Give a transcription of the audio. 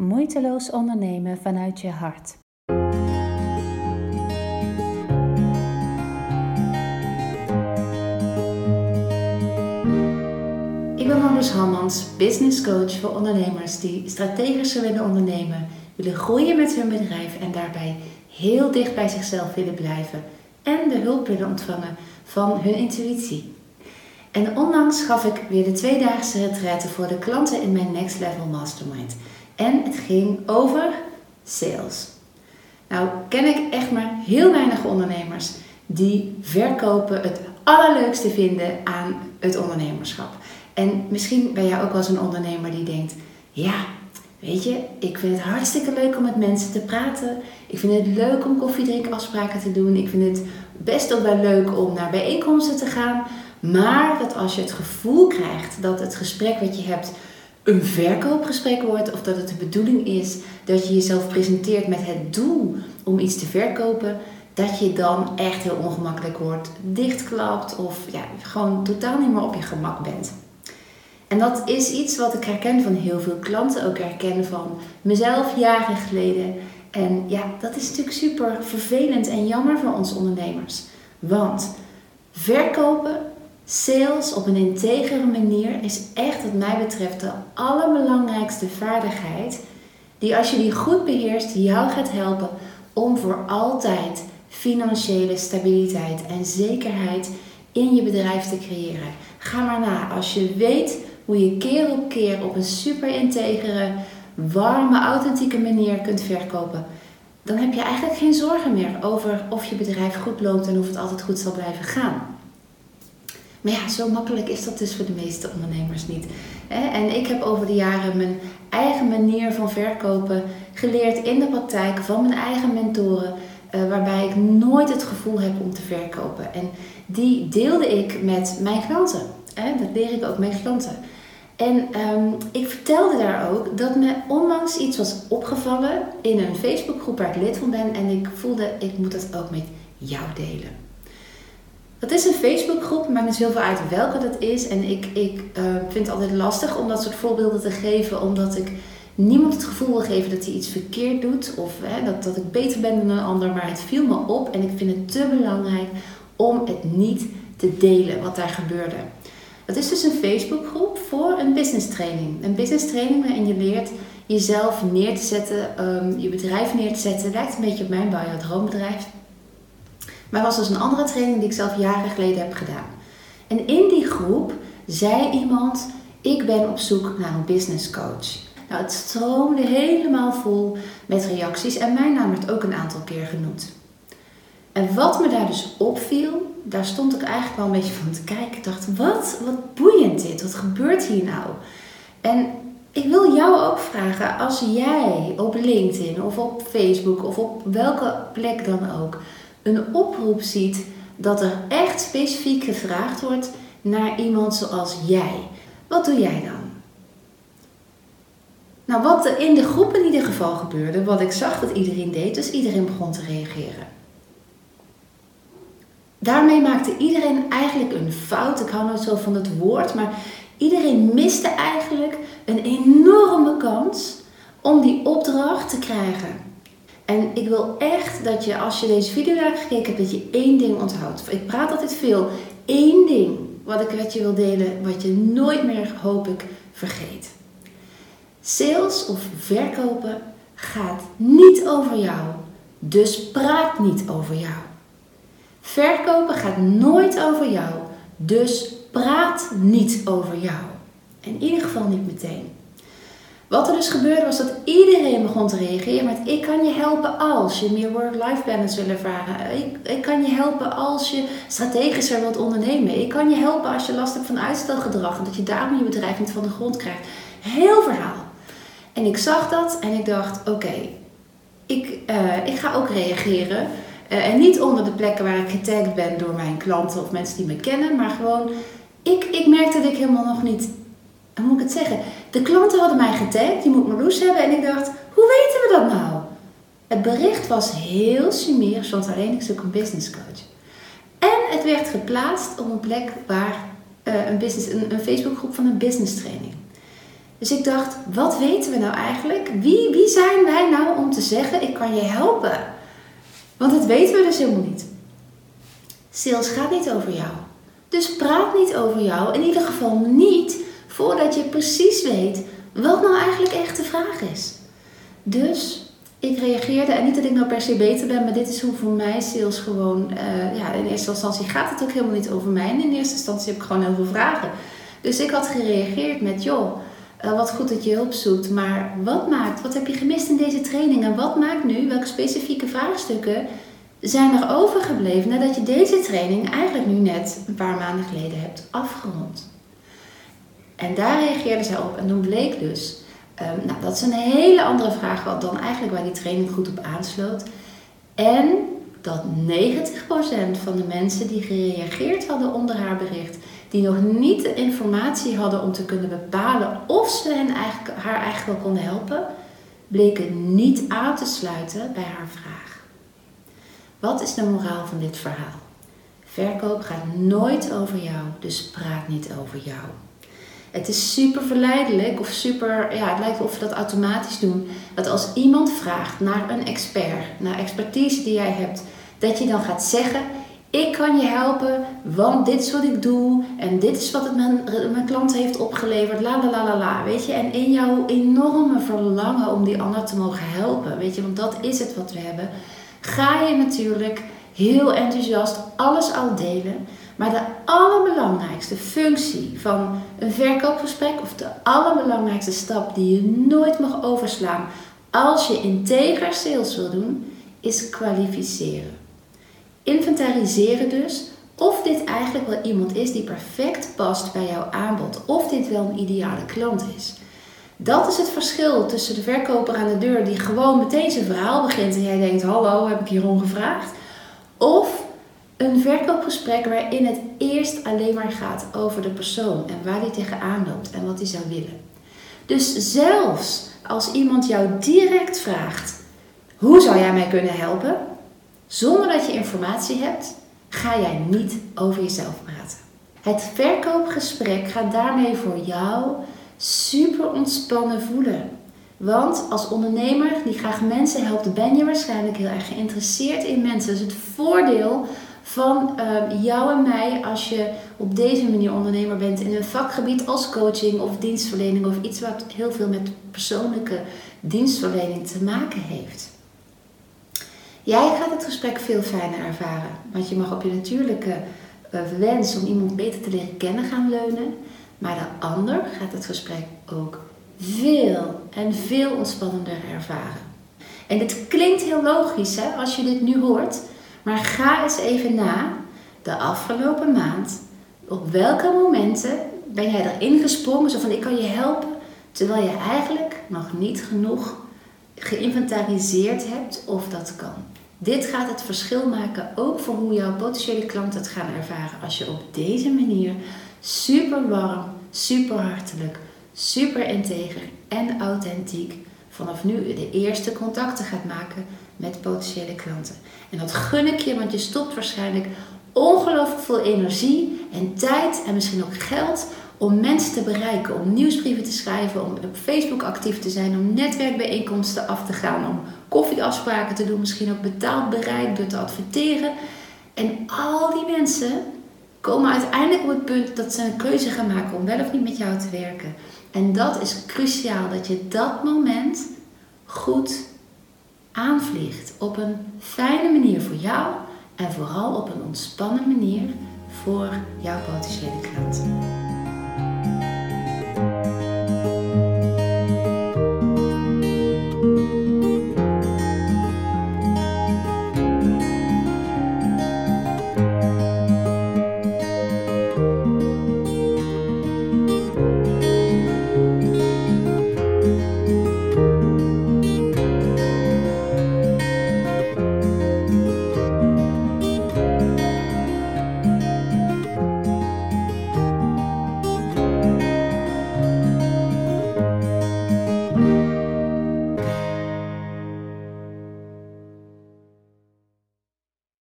Moeiteloos ondernemen vanuit je hart. Ik ben Marloes Hammans, business coach voor ondernemers die strategischer willen ondernemen, willen groeien met hun bedrijf en daarbij heel dicht bij zichzelf willen blijven en de hulp willen ontvangen van hun intuïtie. En onlangs gaf ik weer de tweedaagse retraite voor de klanten in mijn Next Level Mastermind. En het ging over sales. Nou, ken ik echt maar heel weinig ondernemers die verkopen het allerleukste vinden aan het ondernemerschap. En misschien ben jij ook wel zo'n ondernemer die denkt: ja, weet je, ik vind het hartstikke leuk om met mensen te praten. Ik vind het leuk om koffiedrinkafspraken te doen. Ik vind het best ook wel leuk om naar bijeenkomsten te gaan. Maar dat als je het gevoel krijgt dat het gesprek wat je hebt een verkoopgesprek wordt of dat het de bedoeling is dat je jezelf presenteert met het doel om iets te verkopen, dat je dan echt heel ongemakkelijk wordt, dichtklapt of ja, gewoon totaal niet meer op je gemak bent. En dat is iets wat ik herken van heel veel klanten, ook herken van mezelf jaren geleden. En ja, dat is natuurlijk super vervelend en jammer voor ons ondernemers. Want verkopen Sales op een integere manier is echt wat mij betreft de allerbelangrijkste vaardigheid die als je die goed beheerst jou gaat helpen om voor altijd financiële stabiliteit en zekerheid in je bedrijf te creëren. Ga maar na. Als je weet hoe je keer op keer op een super integere, warme, authentieke manier kunt verkopen, dan heb je eigenlijk geen zorgen meer over of je bedrijf goed loopt en of het altijd goed zal blijven gaan. Maar ja, zo makkelijk is dat dus voor de meeste ondernemers niet. En ik heb over de jaren mijn eigen manier van verkopen geleerd in de praktijk van mijn eigen mentoren. Eh, waarbij ik nooit het gevoel heb om te verkopen. En die deelde ik met mijn klanten. Dat leer ik ook mijn klanten. En ehm, ik vertelde daar ook dat me onlangs iets was opgevallen in een Facebookgroep waar ik lid van ben. En ik voelde, ik moet dat ook met jou delen. Dat is een Facebookgroep, maakt niet zoveel uit welke dat is. En ik, ik uh, vind het altijd lastig om dat soort voorbeelden te geven, omdat ik niemand het gevoel wil geven dat hij iets verkeerd doet of hè, dat, dat ik beter ben dan een ander. Maar het viel me op en ik vind het te belangrijk om het niet te delen wat daar gebeurde. Dat is dus een Facebookgroep voor een business training. Een business training waarin je leert jezelf neer te zetten, um, je bedrijf neer te zetten. Het lijkt een beetje op mijn bij jouw droombedrijf. Maar was dus een andere training die ik zelf jaren geleden heb gedaan. En in die groep zei iemand: Ik ben op zoek naar een business coach. Nou, het stroomde helemaal vol met reacties en mijn naam werd ook een aantal keer genoemd. En wat me daar dus opviel, daar stond ik eigenlijk wel een beetje van te kijken. Ik dacht, wat, wat boeiend dit, wat gebeurt hier nou? En ik wil jou ook vragen, als jij op LinkedIn of op Facebook of op welke plek dan ook een oproep ziet dat er echt specifiek gevraagd wordt naar iemand zoals jij. Wat doe jij dan? Nou, wat er in de groep in ieder geval gebeurde, wat ik zag dat iedereen deed, dus iedereen begon te reageren. Daarmee maakte iedereen eigenlijk een fout. Ik hou nooit zo van het woord, maar iedereen miste eigenlijk een enorme kans om die opdracht te krijgen. En ik wil echt dat je, als je deze video hebt gekeken hebt, dat je één ding onthoudt. Ik praat altijd veel. Eén ding wat ik met je wil delen, wat je nooit meer, hoop ik, vergeet. Sales of verkopen gaat niet over jou. Dus praat niet over jou. Verkopen gaat nooit over jou. Dus praat niet over jou. In ieder geval niet meteen. Wat er dus gebeurde was dat iedereen begon te reageren met ik kan je helpen als je meer work-life balance wil ervaren. Ik, ik kan je helpen als je strategischer wilt ondernemen. Ik kan je helpen als je last hebt van uitstelgedrag en dat je daarom je bedrijf niet van de grond krijgt. Heel verhaal. En ik zag dat en ik dacht oké, ik, uh, ik ga ook reageren. Uh, en niet onder de plekken waar ik getagd ben door mijn klanten of mensen die me kennen, maar gewoon ik, ik merkte dat ik helemaal nog niet hoe moet ik het zeggen? De klanten hadden mij getagd, die moet Marloes hebben. En ik dacht, hoe weten we dat nou? Het bericht was heel sumier, stond alleen ik zoek een business coach. En het werd geplaatst op een plek waar uh, een, business, een Facebookgroep van een business training. Dus ik dacht, wat weten we nou eigenlijk? Wie, wie zijn wij nou om te zeggen, ik kan je helpen? Want dat weten we dus helemaal niet. Sales gaat niet over jou. Dus praat niet over jou. In ieder geval niet voordat je precies weet wat nou eigenlijk echt de vraag is. Dus ik reageerde, en niet dat ik nou per se beter ben, maar dit is hoe voor mij sales gewoon, uh, ja, in eerste instantie gaat het ook helemaal niet over mij. En in eerste instantie heb ik gewoon heel veel vragen. Dus ik had gereageerd met, joh, uh, wat goed dat je hulp zoekt, maar wat maakt, wat heb je gemist in deze training en wat maakt nu, welke specifieke vraagstukken zijn er overgebleven nadat je deze training eigenlijk nu net een paar maanden geleden hebt afgerond? En daar reageerde zij op en toen bleek dus Um, nou, dat is een hele andere vraag dan eigenlijk waar die training goed op aansloot. En dat 90% van de mensen die gereageerd hadden onder haar bericht, die nog niet de informatie hadden om te kunnen bepalen of ze hen eigenlijk, haar eigenlijk wel konden helpen, bleken niet aan te sluiten bij haar vraag. Wat is de moraal van dit verhaal? Verkoop gaat nooit over jou, dus praat niet over jou. Het is super verleidelijk of super, ja, het lijkt of we dat automatisch doen. Dat als iemand vraagt naar een expert, naar expertise die jij hebt, dat je dan gaat zeggen: Ik kan je helpen, want dit is wat ik doe en dit is wat het mijn, mijn klant heeft opgeleverd. La la la la la. Weet je, en in jouw enorme verlangen om die ander te mogen helpen, weet je, want dat is het wat we hebben, ga je natuurlijk heel enthousiast alles al delen. Maar de allerbelangrijkste functie van een verkoopgesprek, of de allerbelangrijkste stap die je nooit mag overslaan als je integer sales wil doen, is kwalificeren. Inventariseren dus of dit eigenlijk wel iemand is die perfect past bij jouw aanbod, of dit wel een ideale klant is. Dat is het verschil tussen de verkoper aan de deur die gewoon meteen zijn verhaal begint en jij denkt: Hallo, heb ik hierom gevraagd? Of een verkoopgesprek waarin het eerst alleen maar gaat over de persoon en waar hij tegenaan loopt en wat hij zou willen. Dus zelfs als iemand jou direct vraagt: hoe zou jij mij kunnen helpen? Zonder dat je informatie hebt, ga jij niet over jezelf praten. Het verkoopgesprek gaat daarmee voor jou super ontspannen voelen. Want als ondernemer die graag mensen helpt, ben je waarschijnlijk heel erg geïnteresseerd in mensen. Dus het voordeel van uh, jou en mij als je op deze manier ondernemer bent in een vakgebied als coaching of dienstverlening of iets wat heel veel met persoonlijke dienstverlening te maken heeft. Jij gaat het gesprek veel fijner ervaren, want je mag op je natuurlijke uh, wens om iemand beter te leren kennen gaan leunen, maar de ander gaat het gesprek ook veel en veel ontspannender ervaren. En dit klinkt heel logisch hè, als je dit nu hoort. Maar ga eens even na de afgelopen maand. Op welke momenten ben jij erin gesprongen? Zo van ik kan je helpen. Terwijl je eigenlijk nog niet genoeg geïnventariseerd hebt of dat kan. Dit gaat het verschil maken ook voor hoe jouw potentiële klanten het gaan ervaren. Als je op deze manier super warm, super hartelijk, super integer en authentiek vanaf nu de eerste contacten gaat maken met potentiële klanten. En dat gun ik je, want je stopt waarschijnlijk ongelooflijk veel energie en tijd en misschien ook geld om mensen te bereiken, om nieuwsbrieven te schrijven, om op Facebook actief te zijn, om netwerkbijeenkomsten af te gaan, om koffieafspraken te doen, misschien ook betaald bereik door te adverteren. En al die mensen komen uiteindelijk op het punt dat ze een keuze gaan maken om wel of niet met jou te werken. En dat is cruciaal, dat je dat moment goed aanvliegt op een fijne manier voor jou en vooral op een ontspannen manier voor jouw potentiële klant.